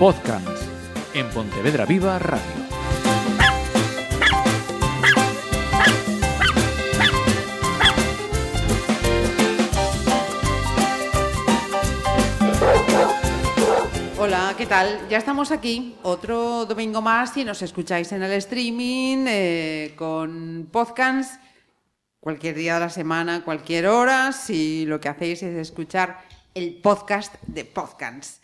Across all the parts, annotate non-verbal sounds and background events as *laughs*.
Podcast en Pontevedra Viva Radio. Hola, ¿qué tal? Ya estamos aquí, otro domingo más, si nos escucháis en el streaming, eh, con podcasts, cualquier día de la semana, cualquier hora, si lo que hacéis es escuchar el podcast de podcasts.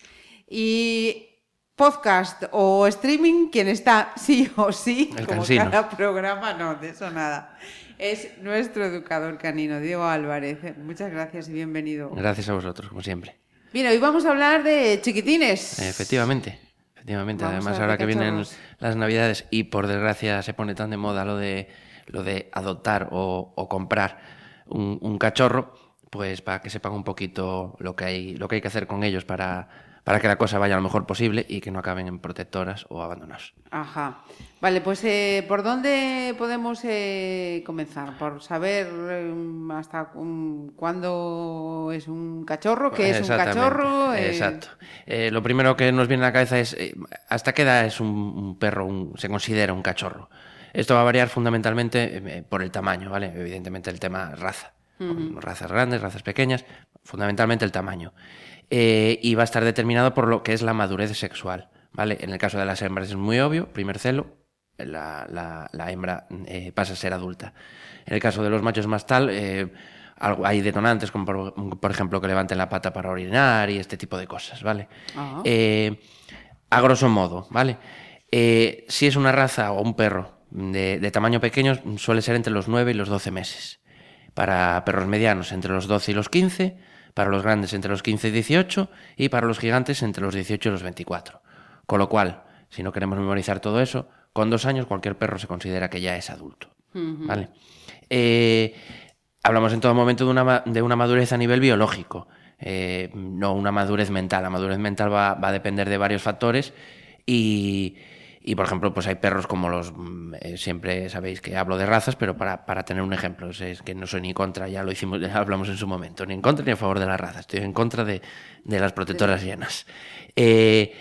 Y podcast o streaming, quien está sí o sí, El como cansino. cada programa, no, de eso nada. Es nuestro educador canino, Diego Álvarez. Muchas gracias y bienvenido. Gracias a vosotros, como siempre. Bien, hoy vamos a hablar de chiquitines. Efectivamente, efectivamente. Vamos Además, ahora que vienen las navidades y por desgracia se pone tan de moda lo de lo de adoptar o, o comprar un, un cachorro, pues para que sepan un poquito lo que hay, lo que hay que hacer con ellos para, para que la cosa vaya lo mejor posible y que no acaben en protectoras o abandonados. Ajá. Vale, pues eh, ¿por dónde podemos eh, comenzar? ¿Por saber eh, hasta um, cuándo es un cachorro? ¿Qué es un cachorro? Eh, Exacto. Eh, lo primero que nos viene a la cabeza es eh, hasta qué edad es un, un perro, un- se considera un cachorro. Esto va a variar fundamentalmente eh, por el tamaño, ¿vale? Evidentemente el tema raza. Razas grandes, razas pequeñas, fundamentalmente el tamaño. Eh, y va a estar determinado por lo que es la madurez sexual, ¿vale? En el caso de las hembras es muy obvio, primer celo, la, la- la hembra eh, pasa a ser adulta. En el caso de los machos más tal, eh, algo- hay detonantes como por, por ejemplo que levanten la pata para orinar y este tipo de cosas, ¿vale? Eh, a grosso modo, ¿vale? Si es una raza o un perro de, de tamaño pequeño, suele ser entre los 9 y los 12 meses. Para perros medianos, entre los 12 y los 15. Para los grandes, entre los 15 y 18. Y para los gigantes, entre los 18 y los 24. Con lo cual, si no queremos memorizar todo eso, con dos años cualquier perro se considera que ya es adulto. ¿Vale? Eh, hablamos en todo momento de una, de una madurez a nivel biológico, eh, no una madurez mental. La madurez mental va, va a depender de varios factores y, y, por ejemplo, pues hay perros como los... mm, eh, siempre sabéis que hablo de razas, pero para, para tener un ejemplo, es, es que no soy ni contra, ya lo hicimos, ya *laughs* hablamos en su momento, ni en contra ni a favor de la raza, estoy en contra de, de las protectoras llenas. Eh,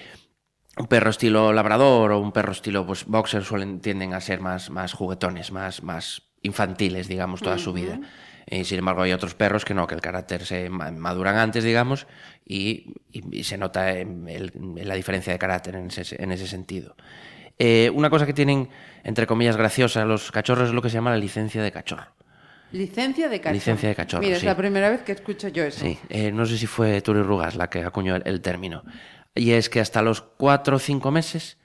un perro estilo labrador o un perro estilo pues, boxer suelen tienden a ser más, más juguetones, más, más infantiles, digamos, toda su vida. Eh, sin embargo, hay otros perros que no, que el carácter se ma- maduran antes, digamos, y, y- y se nota el- en la diferencia de carácter en ese, en ese sentido. Eh, una cosa que tienen, entre comillas, graciosa los cachorros es lo que se llama la licencia de cachorro. Licencia de cachorro. Licencia de cachorro, Mira, sí. es la primera vez que escucho yo eso. Sí, eh, no sé si fue Turi Rugas la que acuñó el, el término. Y es que hasta los cuatro o cinco meses,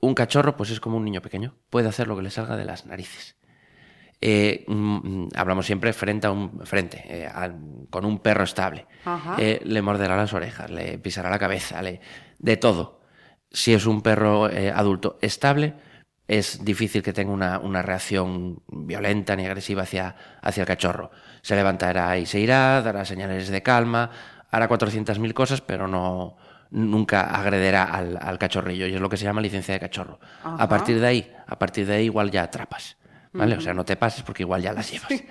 un cachorro, pues es como un niño pequeño, puede hacer lo que le salga de las narices. Eh, mm, mm, hablamos siempre frente a un frente, eh, al- con un perro estable. Ajá. Le morderá las orejas, le pisará la cabeza, le, de todo. Si es un perro eh, adulto estable, es difícil que tenga una, una reacción violenta ni agresiva hacia, hacia el cachorro. Se levantará y se irá, dará señales de calma, hará 400.000 cosas, pero no nunca agrederá al, al cachorrillo. Y es lo que se llama licencia de cachorro. Ajá. A partir de ahí, a partir de ahí igual ya atrapas. ¿Vale? O sea, no te pases porque igual ya las llevas. *laughs*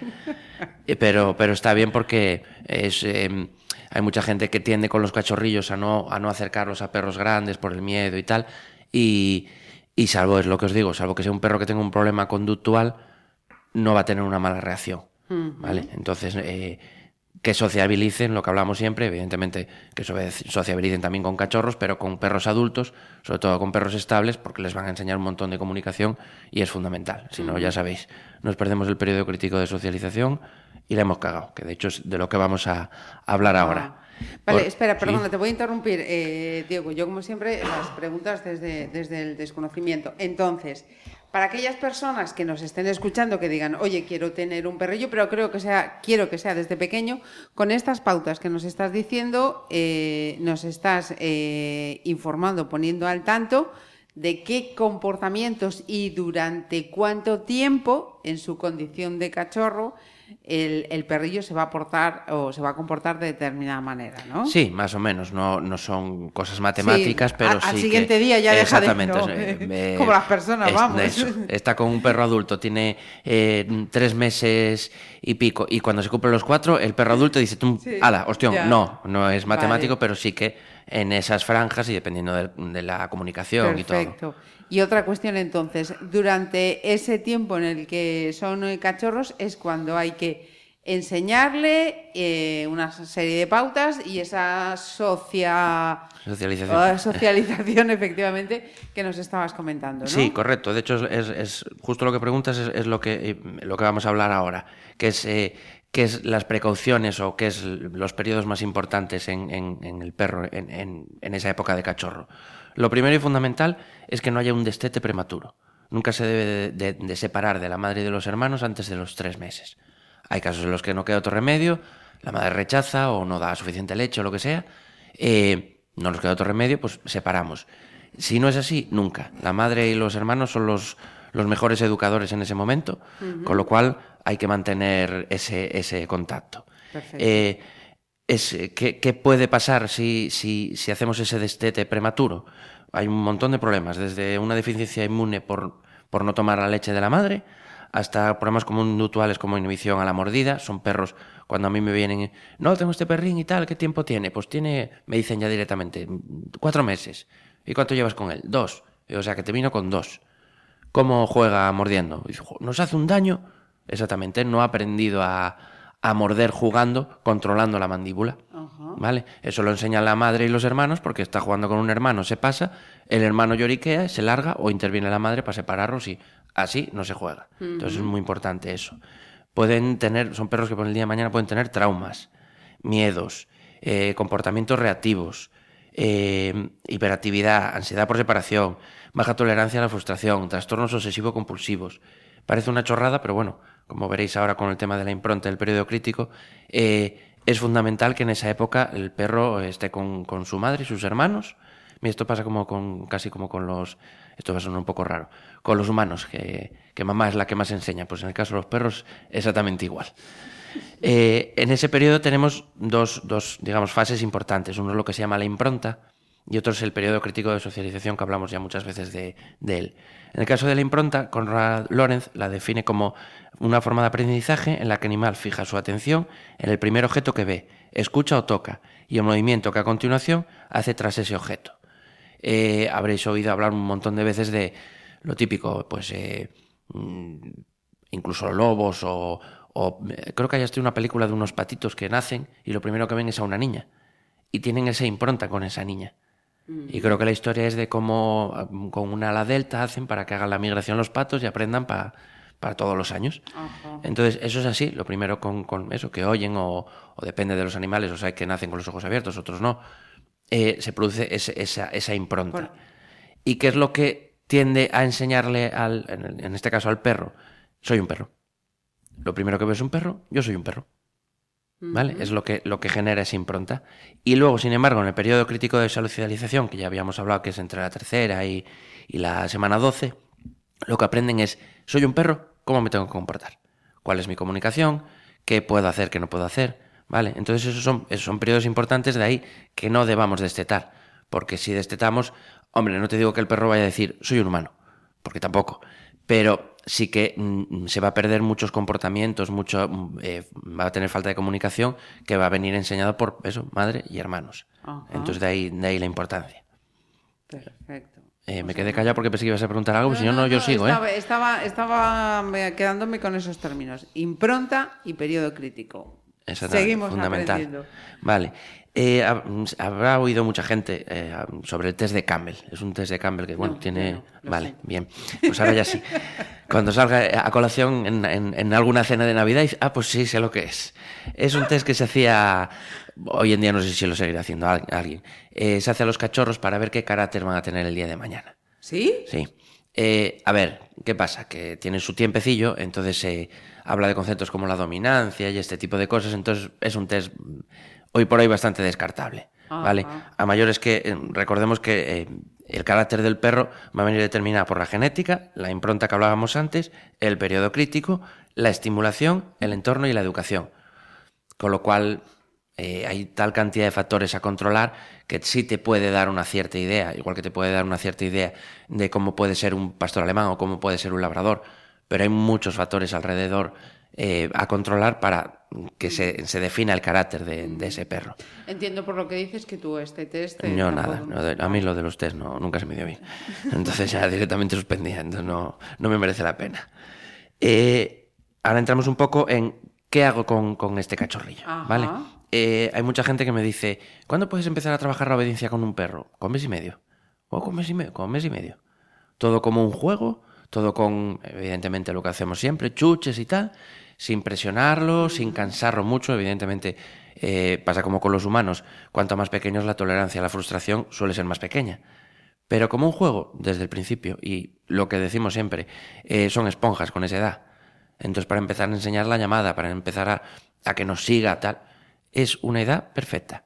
Eh, Pero, pero está bien porque es, eh, hay mucha gente que tiende con los cachorrillos a no, a no acercarlos a perros grandes por el miedo y tal. Y, y salvo, es lo que os digo, salvo que sea un perro que tenga un problema conductual, no va a tener una mala reacción. ¿Vale? Entonces, eh, que sociabilicen, lo que hablamos siempre, evidentemente que sociabilicen también con cachorros, pero con perros adultos, sobre todo con perros estables, porque les van a enseñar un montón de comunicación y es fundamental. Si no, ya sabéis, nos perdemos el periodo crítico de socialización y la hemos cagado, que de hecho es de lo que vamos a hablar ahora. Ah. Vale, Por- espera, sí. perdona, te voy a interrumpir. Eh, Diego, yo como siempre las preguntas desde, desde el desconocimiento. Entonces, para aquellas personas que nos estén escuchando que digan, oye, quiero tener un perrillo, pero creo que sea, quiero que sea desde pequeño, con estas pautas que nos estás diciendo, eh, nos estás eh, informando, poniendo al tanto de qué comportamientos y durante cuánto tiempo en su condición de cachorro el, el perrillo se va a portar o se va a comportar de determinada manera, ¿no? Sí, más o menos. No, no son cosas matemáticas, Sí, pero a- sí. al que- siguiente día ya deja de- Exactamente. no, eh, *laughs* eh, como las personas, es- vamos. eso. Está con un perro adulto, tiene eh, tres meses y pico, y cuando se cumplen los cuatro, el perro adulto dice, tú, Sí, ala, hostión, ya. no, no es matemático, Vale. pero sí que en esas franjas y dependiendo de, de la comunicación y todo. Y otra cuestión entonces, durante ese tiempo en el que son eh, cachorros es cuando hay que enseñarle eh, una serie de pautas y esa socia... Socialización. ah, socialización, *laughs* efectivamente, que nos estabas comentando, ¿no? Sí, correcto. De hecho, es, es- justo lo que preguntas es, es lo que eh, lo que vamos a hablar ahora, que es eh, qué es las precauciones o qué es los periodos más importantes en, en- en el perro en- en esa época de cachorro. Lo primero y fundamental es que no haya un destete prematuro. Nunca se debe de, de- de separar de la madre y de los hermanos antes de los tres meses. Hay casos en los que no queda otro remedio, la madre rechaza o no da suficiente leche o lo que sea. eh, no nos queda otro remedio, pues separamos. Si no es así, nunca. La madre y los hermanos son los, los mejores educadores en ese momento, con lo cual hay que mantener ese, ese contacto. Perfecto. Eh, es, eh, ¿qué, qué puede pasar si, si, si hacemos ese destete prematuro? Hay un montón de problemas, desde una deficiencia inmune por, por no tomar la leche de la madre, hasta problemas conductuales como inhibición a la mordida. Son perros, cuando a mí me vienen, no, tengo este perrín y tal, ¿qué tiempo tiene? Pues tiene, me dicen ya directamente, cuatro meses. ¿Y cuánto llevas con él? Dos. O sea, que te vino con dos. ¿Cómo juega mordiendo? Y dice, "Jo, ¿Nos hace un daño? Exactamente, no ha aprendido a, a morder jugando, controlando la mandíbula. Ajá. ¿Vale? Eso lo enseñan la madre y los hermanos porque está jugando con un hermano, se pasa, el hermano lloriquea, se larga o interviene la madre para separarlos y así no se juega. Entonces es muy importante eso. Pueden tener, son perros que por el día de mañana pueden tener traumas, miedos, eh, comportamientos reactivos, eh, hiperactividad, ansiedad por separación, baja tolerancia a la frustración, trastornos obsesivo-compulsivos. Parece una chorrada, pero bueno, como veréis ahora con el tema de la impronta del periodo crítico, eh, es fundamental que en esa época el perro esté con, con su madre y sus hermanos. Mira, esto pasa como con, casi como con los, esto va a un poco raro, con los humanos, que, que mamá es la que más enseña. Pues en el caso de los perros, exactamente igual. Eh, en ese periodo tenemos dos, dos, digamos, fases importantes. Uno es lo que se llama la impronta y otro es el periodo crítico de socialización que hablamos ya muchas veces de, él. En el caso de la impronta, Conrad Lorenz la define como una forma de aprendizaje en la que el animal fija su atención en el primer objeto que ve, escucha o toca y el movimiento que a continuación hace tras ese objeto. Eh, habréis oído hablar un montón de veces de lo típico, pues eh, mm, incluso lobos o, o, eh, creo que hay hasta una película de unos patitos que nacen y lo primero que ven es a una niña y tienen esa impronta con esa niña. Y creo que la historia es de cómo mm, con una ala delta hacen para que hagan la migración los patos y aprendan pa- para todos los años. Ajá. Entonces, eso es así, lo primero con, con eso, que oyen o, o depende de los animales, o sea, que nacen con los ojos abiertos, otros no, eh, se produce ese- esa, esa impronta. Bueno. ¿Y qué es lo que tiende a enseñarle, al, en, el- en este caso al perro? Soy un perro. Lo primero que ves es un perro, yo soy un perro. ¿Vale? Es lo que, lo que genera esa impronta. Y luego, sin embargo, en el periodo crítico de socialización, que ya habíamos hablado que es entre la tercera y, y la semana 12, lo que aprenden es, soy un perro, ¿cómo me tengo que comportar? ¿Cuál es mi comunicación? ¿Qué puedo hacer? ¿Qué no puedo hacer? ¿Vale? Entonces esos son, esos son periodos importantes de ahí que no debamos destetar. Porque si destetamos, hombre, no te digo que el perro vaya a decir, soy un humano, porque tampoco. Pero sí que mm, se va a perder muchos comportamientos, mucho, mm, eh, va a tener falta de comunicación que va a venir enseñado por eso, madre y hermanos. Ajá. Entonces de ahí, de ahí la importancia. Perfecto. Eh, me quedé callado porque pensé que ibas a preguntar algo, si no, no, yo sigo, estaba, ¿eh? Estaba, estaba eh, quedándome con esos términos. Impronta y periodo crítico. Exactamente, Seguimos fundamental. aprendiendo. Vale. Eh, hab- habrá oído mucha gente eh, sobre el test de Campbell. Es un test de Campbell que, bueno, No, tiene... no, vale, bien. Pues ahora ya sí. Cuando salga a colación en, en- en alguna cena de Navidad, dice, ah, pues sí, sé lo que es. Es un test que se hacía... Hoy en día no sé si lo seguirá haciendo al- alguien. Eh, se hace a los cachorros para ver qué carácter van a tener el día de mañana. ¿Sí? Sí. Eh, a ver, ¿qué pasa? Que tienen su tiempecillo, entonces se habla de conceptos como la dominancia y este tipo de cosas, entonces es un test mm, hoy por hoy bastante descartable. ¿Vale? A mayores que, eh, recordemos que eh, El carácter del perro va a venir determinado por la genética, la impronta que hablábamos antes, el periodo crítico, la estimulación, el entorno y la educación. Con lo cual, eh, hay tal cantidad de factores a controlar que sí te puede dar una cierta idea, igual que te puede dar una cierta idea de cómo puede ser un pastor alemán o cómo puede ser un labrador, pero hay muchos factores alrededor eh, a controlar para que se, se defina el carácter de, de, ese perro. Entiendo por lo que dices que tú este test... No, nada. no, a mí lo de los test no, nunca se me dio bien. Entonces ya directamente suspendía, entonces no, no me merece la pena. Eh, ahora entramos un poco en qué hago con, con este cachorrillo, Ajá. ¿vale? Eh, hay mucha gente que me dice, ¿cuándo puedes empezar a trabajar la obediencia con un perro? ¿Con mes y medio? ¿O con mes y mes y medio. Todo como un juego, todo con, evidentemente, lo que hacemos siempre, chuches y tal, sin presionarlo, sin cansarlo mucho, evidentemente eh, pasa como con los humanos, cuanto más pequeño es la tolerancia la frustración suele ser más pequeña. Pero como un juego, desde el principio, y lo que decimos siempre, eh, son esponjas con esa edad. Entonces, para empezar a enseñar la llamada, para empezar a, a que nos siga, tal, es una edad perfecta.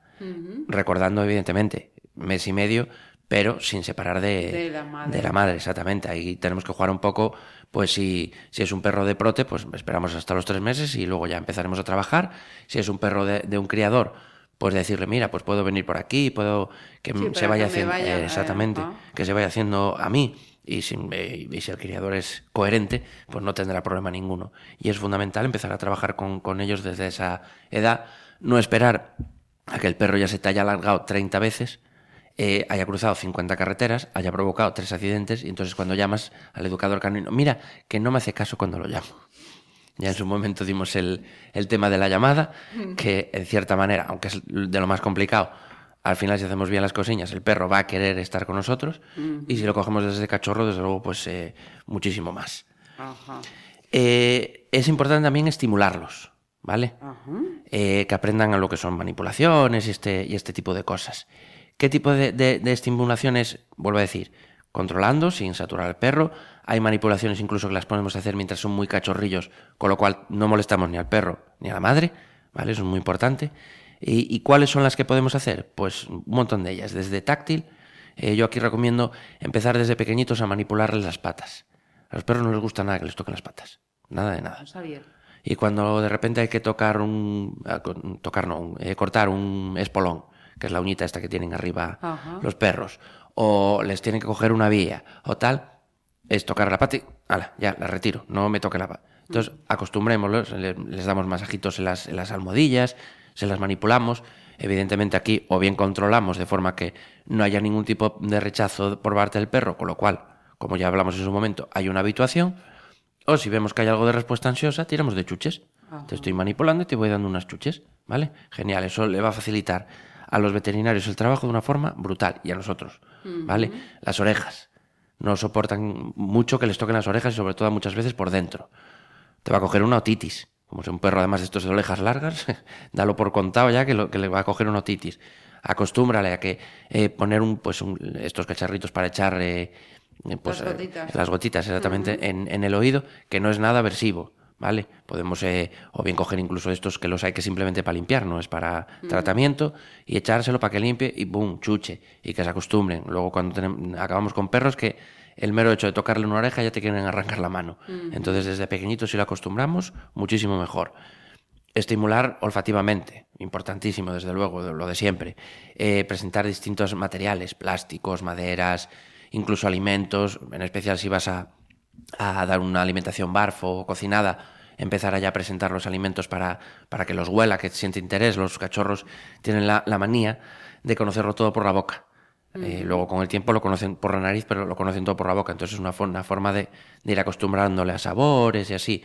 Recordando, evidentemente, mes y medio, pero sin separar de, De la madre. de la madre, exactamente. Ahí tenemos que jugar un poco, pues si, si es un perro de prote, pues esperamos hasta los tres meses y luego ya empezaremos a trabajar. Si es un perro de, de un criador, pues decirle, mira, pues puedo venir por aquí, puedo que Sí, se vaya que haciendo, vaya, eh, eh, exactamente, ajá. que se vaya haciendo a mí. Y si, eh, y si el criador es coherente, pues no tendrá problema ninguno. Y es fundamental empezar a trabajar con, con ellos desde esa edad, no esperar a que el perro ya se te haya alargado 30 veces, eh, haya cruzado 50 carreteras, haya provocado tres accidentes, y entonces cuando llamas al educador canino, mira, que no me hace caso cuando lo llamo. Ya en su momento dimos el, el tema de la llamada, que en cierta manera, aunque es de lo más complicado, al final si hacemos bien las cosillas, el perro va a querer estar con nosotros, y si lo cogemos desde cachorro, desde luego, pues eh, muchísimo más. Ajá. Eh, es importante también estimularlos, ¿vale? Eh, que aprendan a lo que son manipulaciones y este, y este tipo de cosas. ¿Qué tipo de, de- de estimulaciones? Vuelvo a decir, controlando, sin saturar al perro. Hay manipulaciones incluso que las podemos hacer mientras son muy cachorrillos, con lo cual no molestamos ni al perro ni a la madre, ¿vale? Eso es muy importante. ¿Y, y cuáles son las que podemos hacer? Pues un montón de ellas, desde táctil. eh, yo aquí recomiendo empezar desde pequeñitos a manipularles las patas. A los perros no les gusta nada que les toquen las patas. Nada de nada. No sabía. Y cuando de repente hay que tocar un. ah, Tocar no, eh, cortar un espolón, que es la uñita esta que tienen arriba Ajá. los perros, o les tienen que coger una vía, o tal, es tocar la pata y. ala, ya, la retiro, no me toque la pata. Entonces, acostumbrémoslos, le- les damos masajitos en las, en las almohadillas, se las manipulamos. Evidentemente aquí o bien controlamos de forma que no haya ningún tipo de rechazo por parte del perro, con lo cual, como ya hablamos en su momento, hay una habituación, o si vemos que hay algo de respuesta ansiosa, tiramos de chuches. Te estoy manipulando y te voy dando unas chuches, ¿vale? Genial, eso le va a facilitar a los veterinarios el trabajo de una forma brutal y a nosotros, ¿vale? Las orejas. No soportan mucho que les toquen las orejas y sobre todo muchas veces por dentro. Te va a coger una otitis. Como es un perro además de estos de orejas largas, *laughs* dalo por contado ya que, lo, que le va a coger una otitis. Acostúmbrale a que eh, poner un, pues un- estos cacharritos para echar eh, pues, Las eh, gotitas. las gotitas exactamente en, en el oído, que no es nada aversivo, ¿vale? Podemos eh, o bien coger incluso estos que los hay que simplemente para limpiar, no es para tratamiento, y echárselo para que limpie y ¡boom! chuche, y que se acostumbren. Luego cuando tenem- acabamos con perros que el mero hecho de tocarle una oreja ya te quieren arrancar la mano. Entonces desde pequeñito si lo acostumbramos, muchísimo mejor. Estimular olfativamente, importantísimo desde luego, lo de siempre. Eh, presentar distintos materiales, plásticos, maderas, incluso alimentos, en especial si vas a, a dar una alimentación barfo o cocinada, empezar a ya presentar los alimentos para, para que los huela, que siente interés. Los cachorros tienen la, la manía de conocerlo todo por la boca. Eh, luego con el tiempo lo conocen por la nariz, pero lo conocen todo por la boca. Entonces es una, fo- una forma de, de ir acostumbrándole a sabores y así.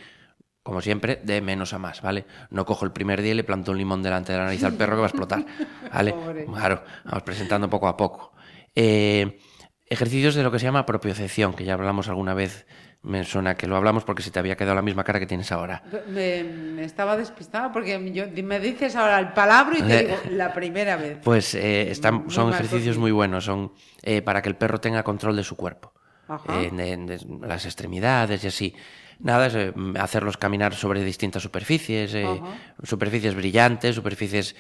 Como siempre, de menos a más, ¿vale? No cojo el primer día y le planto un limón delante de la nariz al perro que va a explotar, *laughs* ¿vale? Pobre. Claro, vamos presentando poco a poco. Eh, ejercicios de lo que se llama propiocepción, que ya hablamos alguna vez, me suena que lo hablamos porque se te había quedado la misma cara que tienes ahora. Me, me estaba despistada porque yo, me dices ahora el palabra y te Eh. digo la primera vez. Pues eh, están, son ejercicios muy buenos, son eh, para que el perro tenga control de su cuerpo, Ajá. eh, de, de las extremidades y así. Nada, es eh, hacerlos caminar sobre distintas superficies, eh, superficies brillantes, superficies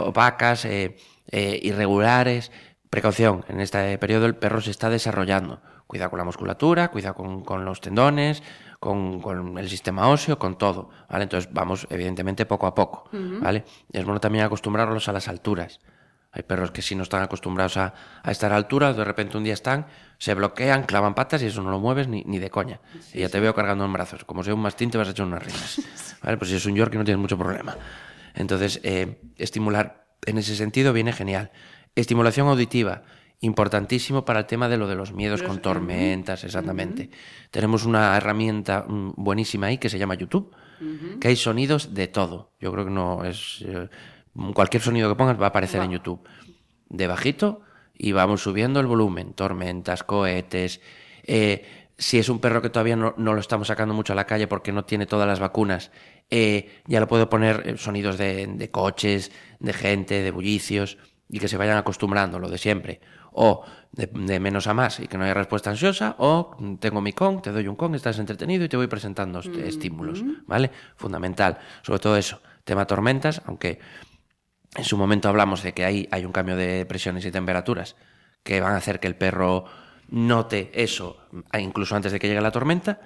opacas, irregulares, Precaución, en este periodo el perro se está desarrollando. Cuidado con la musculatura, cuidado con, con los tendones, con, con, el sistema óseo, con todo, ¿vale? Entonces vamos, evidentemente, poco a poco, ¿vale? Es bueno también acostumbrarlos a las alturas. Hay perros que si no están acostumbrados a, a estar a altura, de repente un día están, se bloquean, clavan patas y eso no lo mueves ni, ni de coña. Sí, y ya sí. te veo cargando en brazos. Como sea un mastín, te vas a echar unas rimas. *laughs* ¿Vale? Pues si es un Yorkie no tienes mucho problema. Entonces, eh, estimular en ese sentido viene genial. Estimulación auditiva, importantísimo para el tema de lo de los miedos con tormentas, exactamente. Uh -huh. Tenemos una herramienta mm, buenísima ahí que se llama YouTube, uh -huh. que hay sonidos de todo. Yo creo que no es... Eh, cualquier sonido que pongas va a aparecer wow. en YouTube. De bajito y vamos subiendo el volumen. Tormentas, cohetes. Eh, si es un perro que todavía no, no, lo estamos sacando mucho a la calle porque no tiene todas las vacunas, eh, ya lo puedo poner eh, sonidos de, de, coches, de gente, de bullicios y que se vayan acostumbrando, lo de siempre. O de, de, menos a más y que no haya respuesta ansiosa, o tengo mi con, te doy un con, estás entretenido y te voy presentando mm -hmm. estímulos, ¿vale? Fundamental. Sobre todo eso, tema tormentas, aunque en su momento hablamos de que ahí hay un cambio de presiones y temperaturas que van a hacer que el perro note eso incluso antes de que llegue la tormenta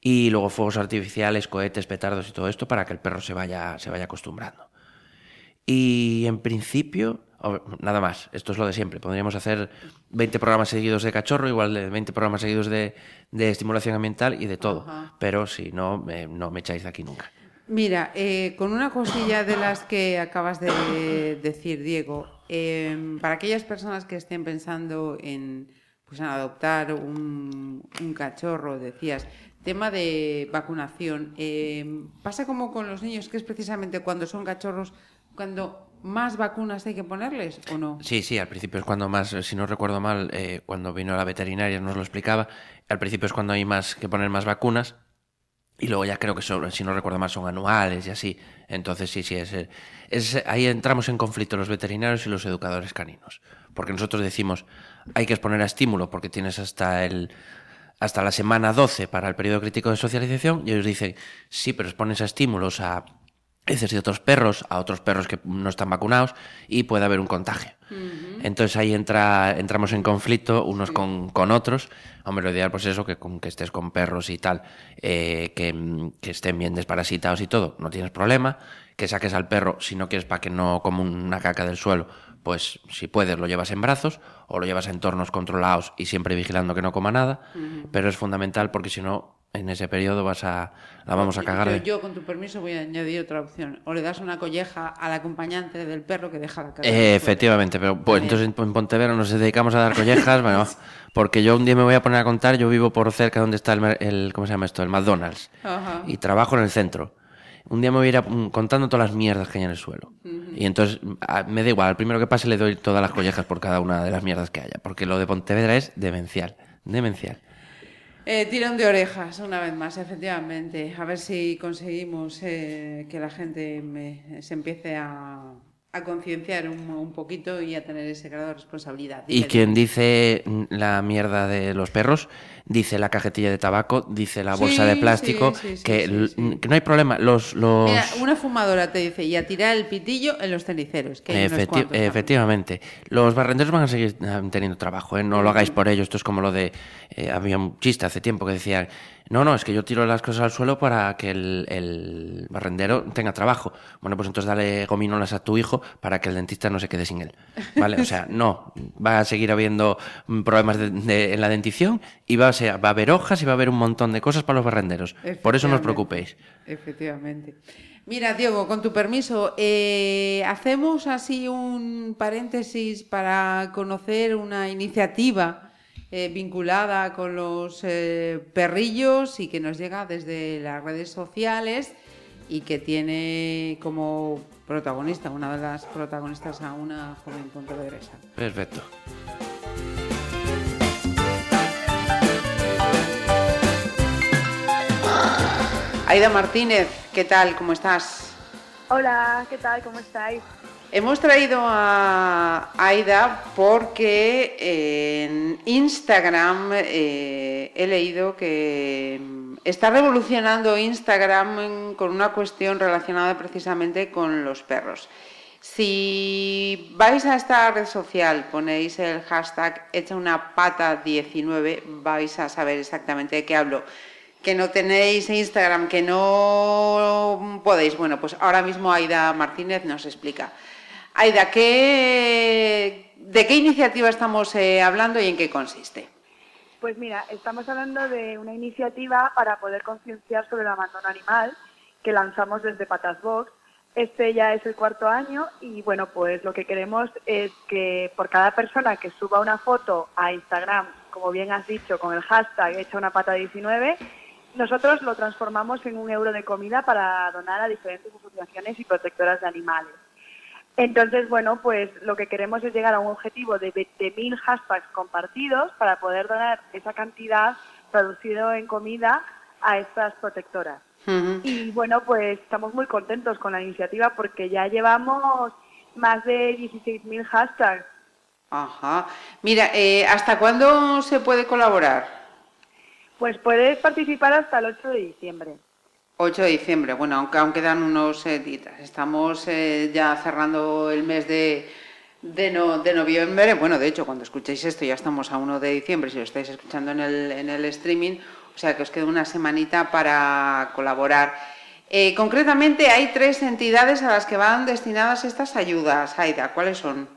y luego fuegos artificiales, cohetes, petardos y todo esto para que el perro se vaya, se vaya acostumbrando. Y en principio, nada más, esto es lo de siempre. Podríamos hacer 20 programas seguidos de cachorro, igual de 20 programas seguidos de, de estimulación ambiental y de todo. Pero si no, me, no me echáis de aquí nunca. Mira, eh, con una cosilla de las que acabas de decir, Diego, eh, para aquellas personas que estén pensando en, pues, en adoptar un, un cachorro, decías, tema de vacunación, eh, pasa como con los niños, que es precisamente cuando son cachorros, cuando más vacunas hay que ponerles o no? Sí, sí, al principio es cuando más, si no recuerdo mal, eh, cuando vino la veterinaria nos lo explicaba, al principio es cuando hay más que poner más vacunas, y luego ya creo que son, si no recuerdo mal, son anuales y así. Entonces sí, sí, es, es, ahí entramos en conflicto los veterinarios y los educadores caninos. Porque nosotros decimos, hay que exponer a estímulo porque tienes hasta el hasta la semana 12 para el periodo crítico de socialización y ellos dicen, sí, pero expones a estímulos a de otros perros, a otros perros que no están vacunados y puede haber un contagio. Uh -huh. Entonces ahí entra, entramos en conflicto unos con, con, otros. Hombre, lo ideal pues eso, que, con, que estés con perros y tal, eh, que, que, estén bien desparasitados y todo, no tienes problema. Que saques al perro, si no quieres para que no como una caca del suelo, pues si puedes lo llevas en brazos o lo llevas en entornos controlados y siempre vigilando que no coma nada. Uh -huh. Pero es fundamental porque si no en ese periodo vas a la vamos a cagar. Yo, yo, con tu permiso, voy a añadir otra opción. O le das una colleja al acompañante del perro que deja la cara. Eh, efectivamente, pero pues entonces en Pontevedra nos dedicamos a dar collejas, bueno, *laughs* porque yo un día me voy a poner a contar, yo vivo por cerca donde está el, el ¿cómo se llama esto? El McDonald's. Uh -huh. Y trabajo en el centro. Un día me voy a ir a, contando todas las mierdas que hay en el suelo. Uh -huh. Y entonces me da igual, al primero que pase le doy todas las collejas por cada una de las mierdas que haya, porque lo de Pontevedra es demencial, demencial. Eh, tirón de orejas, una vez más, efectivamente. A ver si conseguimos eh, que la gente me, se empiece a, a concienciar un, un, poquito y a tener ese grado de responsabilidad. Y quien dice la mierda de los perros dice la cajetilla de tabaco, dice la bolsa sí, de plástico, sí, sí, que, que, no hay problema. Los, los... Mira, una fumadora te dice, y a tirar el pitillo en los ceniceros. Que Efecti efectivamente. Los barrenderos van a seguir ah, teniendo trabajo, ¿eh? no lo hagáis por ello. Esto es como lo de... Eh, había un chiste hace tiempo que decía no, no, es que yo tiro las cosas al suelo para que el, el, barrendero tenga trabajo. Bueno, pues entonces dale gominolas a tu hijo para que el dentista no se quede sin él. ¿Vale? O sea, no. Va a seguir habiendo problemas de, de, en la dentición y va a, ser, va a haber hojas y va a haber un montón de cosas para los barrenderos. Por eso no os preocupéis. Efectivamente. Mira, Diego, con tu permiso, eh, hacemos así un paréntesis para conocer una iniciativa eh, vinculada con los eh, perrillos y que nos llega desde las redes sociales y que tiene como protagonista, una de las protagonistas a una joven pontevedresa. Perfecto. Aida Martínez, ¿qué tal? ¿Cómo estás? Hola, ¿qué tal? ¿Cómo estáis? Hemos traído a Aida porque en Instagram eh, he leído que está revolucionando Instagram con una cuestión relacionada precisamente con los perros. Si vais a esta red social, ponéis el hashtag echa una pata 19, vais a saber exactamente de qué hablo. Que no tenéis Instagram, que no podéis. Bueno, pues ahora mismo Aida Martínez nos explica. Aida, ¿qué, ¿de qué iniciativa estamos eh, hablando y en qué consiste? Pues mira, estamos hablando de una iniciativa para poder concienciar sobre el abandono animal que lanzamos desde Patas Box. Este ya es el cuarto año y bueno, pues lo que queremos es que por cada persona que suba una foto a Instagram, como bien has dicho, con el hashtag echa una pata 19, nosotros lo transformamos en un euro de comida para donar a diferentes asociaciones y protectoras de animales. Entonces, bueno, pues lo que queremos es llegar a un objetivo de 20.000 hashtags compartidos para poder donar esa cantidad traducido en comida a estas protectoras. Y bueno, pues estamos muy contentos con la iniciativa porque ya llevamos más de 16.000 hashtags. Ajá. Mira, eh, ¿hasta cuándo se puede colaborar? Pues puedes participar hasta el 8 de diciembre. 8 de diciembre, bueno, aunque aún quedan unos eh, días. Estamos eh, ya cerrando el mes de, de, no, de, noviembre. Bueno, de hecho, cuando escuchéis esto ya estamos a 1 de diciembre, si lo estáis escuchando en el, en el streaming, o sea que os queda una semanita para colaborar. Eh, concretamente, hay tres entidades a las que van destinadas estas ayudas. Aida, ¿cuáles son?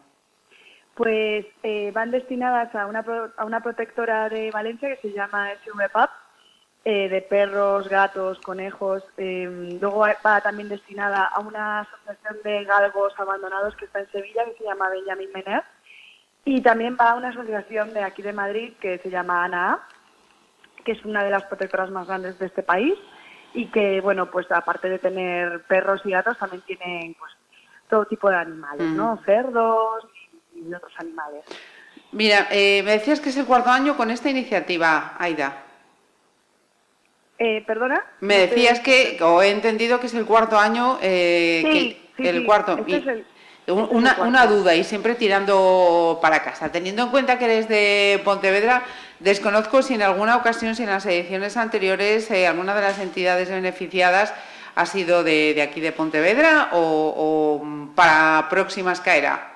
Pues eh, van destinadas a una, a una protectora de Valencia que se llama SVPAP, eh, de perros, gatos, conejos. Eh, luego va también destinada a una asociación de galgos abandonados que está en Sevilla, que se llama Benjamin Mener. Y también va a una asociación de aquí de Madrid que se llama ANA, que es una de las protectoras más grandes de este país y que, bueno, pues aparte de tener perros y gatos, también tienen pues todo tipo de animales, ¿no? Cerdos y, otros animales. Mira, eh, me decías que es el cuarto año con esta iniciativa, Aida. Eh, ¿Perdona? Me decías que, o he entendido que es el cuarto año, eh, sí, que, el cuarto. Este es el, una, este una, duda y siempre tirando para casa. Teniendo en cuenta que eres de Pontevedra, desconozco si en alguna ocasión, si en las ediciones anteriores, eh, alguna de las entidades beneficiadas ha sido de, de aquí de Pontevedra o, o para próximas caerá.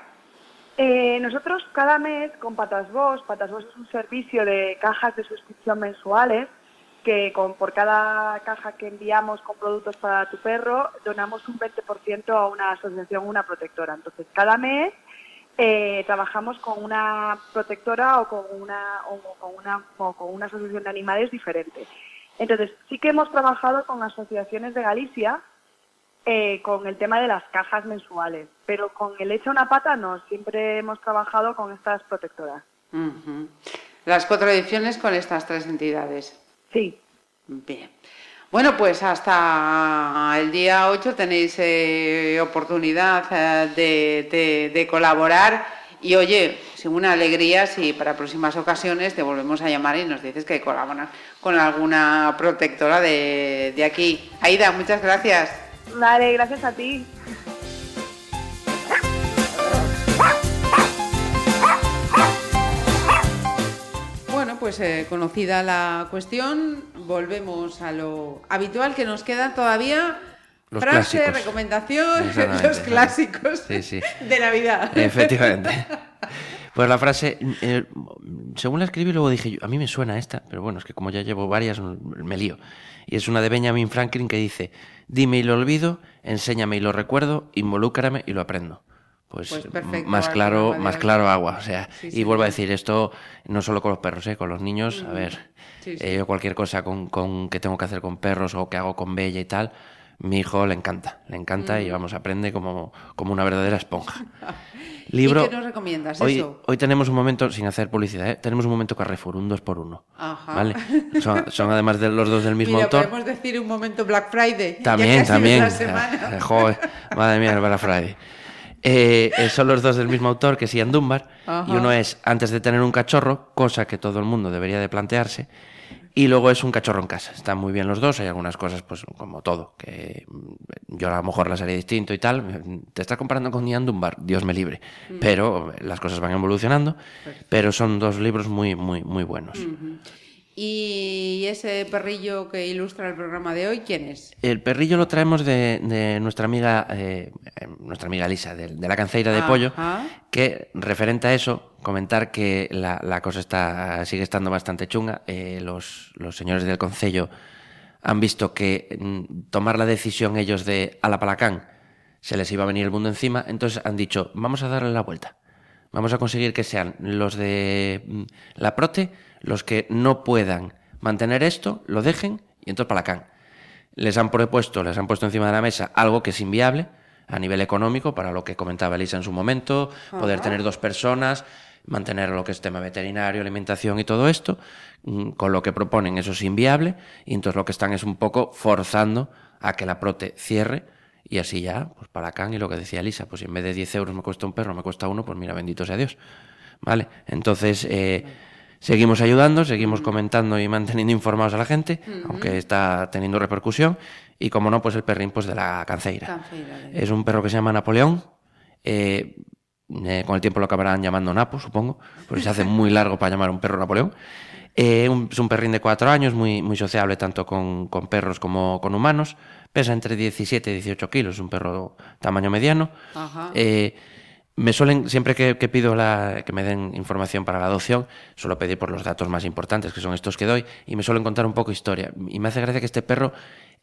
Eh, nosotros cada mes con Patasbos, Patasbos es un servicio de cajas de suscripción mensuales que con, por cada caja que enviamos con productos para tu perro, donamos un 20% a una asociación, una protectora. Entonces, cada mes eh, trabajamos con una protectora o con una, o con una, o con una asociación de animales diferente. Entonces, sí que hemos trabajado con asociaciones de Galicia eh, con el tema de las cajas mensuales, pero con el hecho una pata no, siempre hemos trabajado con estas protectoras. Las cuatro ediciones con estas tres entidades. Sí. Bien. Bueno, pues hasta el día 8 tenéis eh, oportunidad eh, de, de, de, colaborar y oye, sin una alegría si para próximas ocasiones te volvemos a llamar y nos dices que colaboras con alguna protectora de, de aquí. Aida, muchas gracias. Vale, gracias a ti. Pues eh, conocida la cuestión, volvemos a lo habitual que nos queda todavía. Los frase, clásicos. recomendación, *laughs* los clásicos Sí, sí. de Navidad. Efectivamente. Pues la frase, eh, según la escribí, luego dije, yo, a mí me suena esta, pero bueno, es que como ya llevo varias, me lío. Y es una de Benjamin Franklin que dice, dime y lo olvido, enséñame y lo recuerdo, involúcrame y lo aprendo. Pues, Pues perfecto, más claro, más claro agua. O sea, Sí, y sí, vuelvo a decir, esto no solo con los perros, ¿eh? con los niños, a ver, eh, yo cualquier cosa con, con- que tengo que hacer con perros o que hago con Bella y tal, mi hijo le encanta, le encanta y vamos, aprende como, como una verdadera esponja. *laughs* Libro. ¿Y qué nos recomiendas? Hoy, Eso. hoy tenemos un momento, sin hacer publicidad, ¿eh? tenemos un momento Carrefour, un dos por uno. Ajá. ¿Vale? Son, son además de los dos del *laughs* mismo Mira, autor. podemos decir un momento Black Friday. También, también. *laughs* Joder, madre mía, el Black Friday. Eh, eh, son los dos del mismo autor, que es Ian Dunbar, Ajá. y uno es antes de tener un cachorro, cosa que todo el mundo debería de plantearse, y luego es un cachorro en casa. Están muy bien los dos, hay algunas cosas, pues como todo, que mm, yo a lo mejor las haría distinto y tal. Te estás comparando con Ian Dunbar, Dios me libre. Pero las cosas van evolucionando, pero son dos libros muy, muy, muy buenos. ¿Y ese perrillo que ilustra el programa de hoy, quién es? El perrillo lo traemos de, de nuestra amiga eh, eh, nuestra amiga Lisa, de, de la canceira de pollo, que referente a eso, comentar que la, la cosa está sigue estando bastante chunga. Eh, los, los señores del Concello han visto que mm, tomar la decisión ellos de a la palacán se les iba a venir el mundo encima, entonces han dicho, vamos a darle la vuelta. Vamos a conseguir que sean los de mm, la prote los que no puedan mantener esto, lo dejen y entonces palacán. Les han propuesto, les han puesto encima de la mesa algo que es inviable a nivel económico, para lo que comentaba Elisa en su momento, poder tener dos personas, mantener lo que es tema veterinario, alimentación y todo esto, mm, con lo que proponen eso es inviable, y entonces lo que están es un poco forzando a que la prote cierre, y así ya, pues para Can y lo que decía Elisa, pues si en vez de 10 euros me cuesta un perro, me cuesta uno, pues mira, bendito sea Dios. ¿Vale? Entonces, eh, seguimos ayudando, seguimos comentando y manteniendo informados a la gente, aunque está teniendo repercusión, y como no, pues el perrín pues de la canceira. Canceira, de- Es un perro que se llama Napoleón. eh, eh, con el tiempo lo acabarán llamando Napo, supongo, porque se hace muy largo para llamar a un perro Napoleón. Eh, un- es un perrín de cuatro años, muy, muy sociable tanto con, con perros como con humanos. Pesa entre 17 y 18 kilos, es un perro tamaño mediano. Ajá. Eh, me suelen, siempre que, pido la, que me den información para la adopción, suelo pedir por los datos más importantes, que son estos que doy, y me suelen contar un poco historia. Y me hace gracia que este perro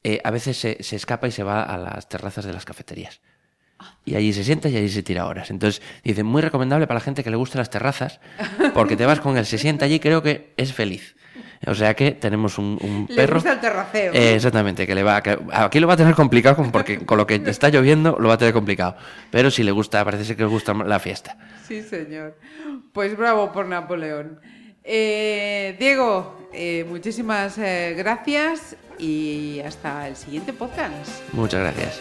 eh, a veces se escapa y se va a las terrazas de las cafeterías. Y allí se sienta y allí se tira horas. Entonces, dice, muy recomendable para la gente que le guste las terrazas, porque te vas con él, se sienta allí, creo que es feliz. O sea que tenemos un, un Le perro. gusta el terraceo. Eh, exactamente, que le va que- aquí lo va a tener complicado porque con lo que *laughs* está lloviendo lo va a tener complicado. Pero si le gusta, parece ser que le gusta la fiesta. Sí, señor. Pues bravo por Napoleón. Eh, Diego, eh, muchísimas gracias y hasta el siguiente podcast. Muchas gracias.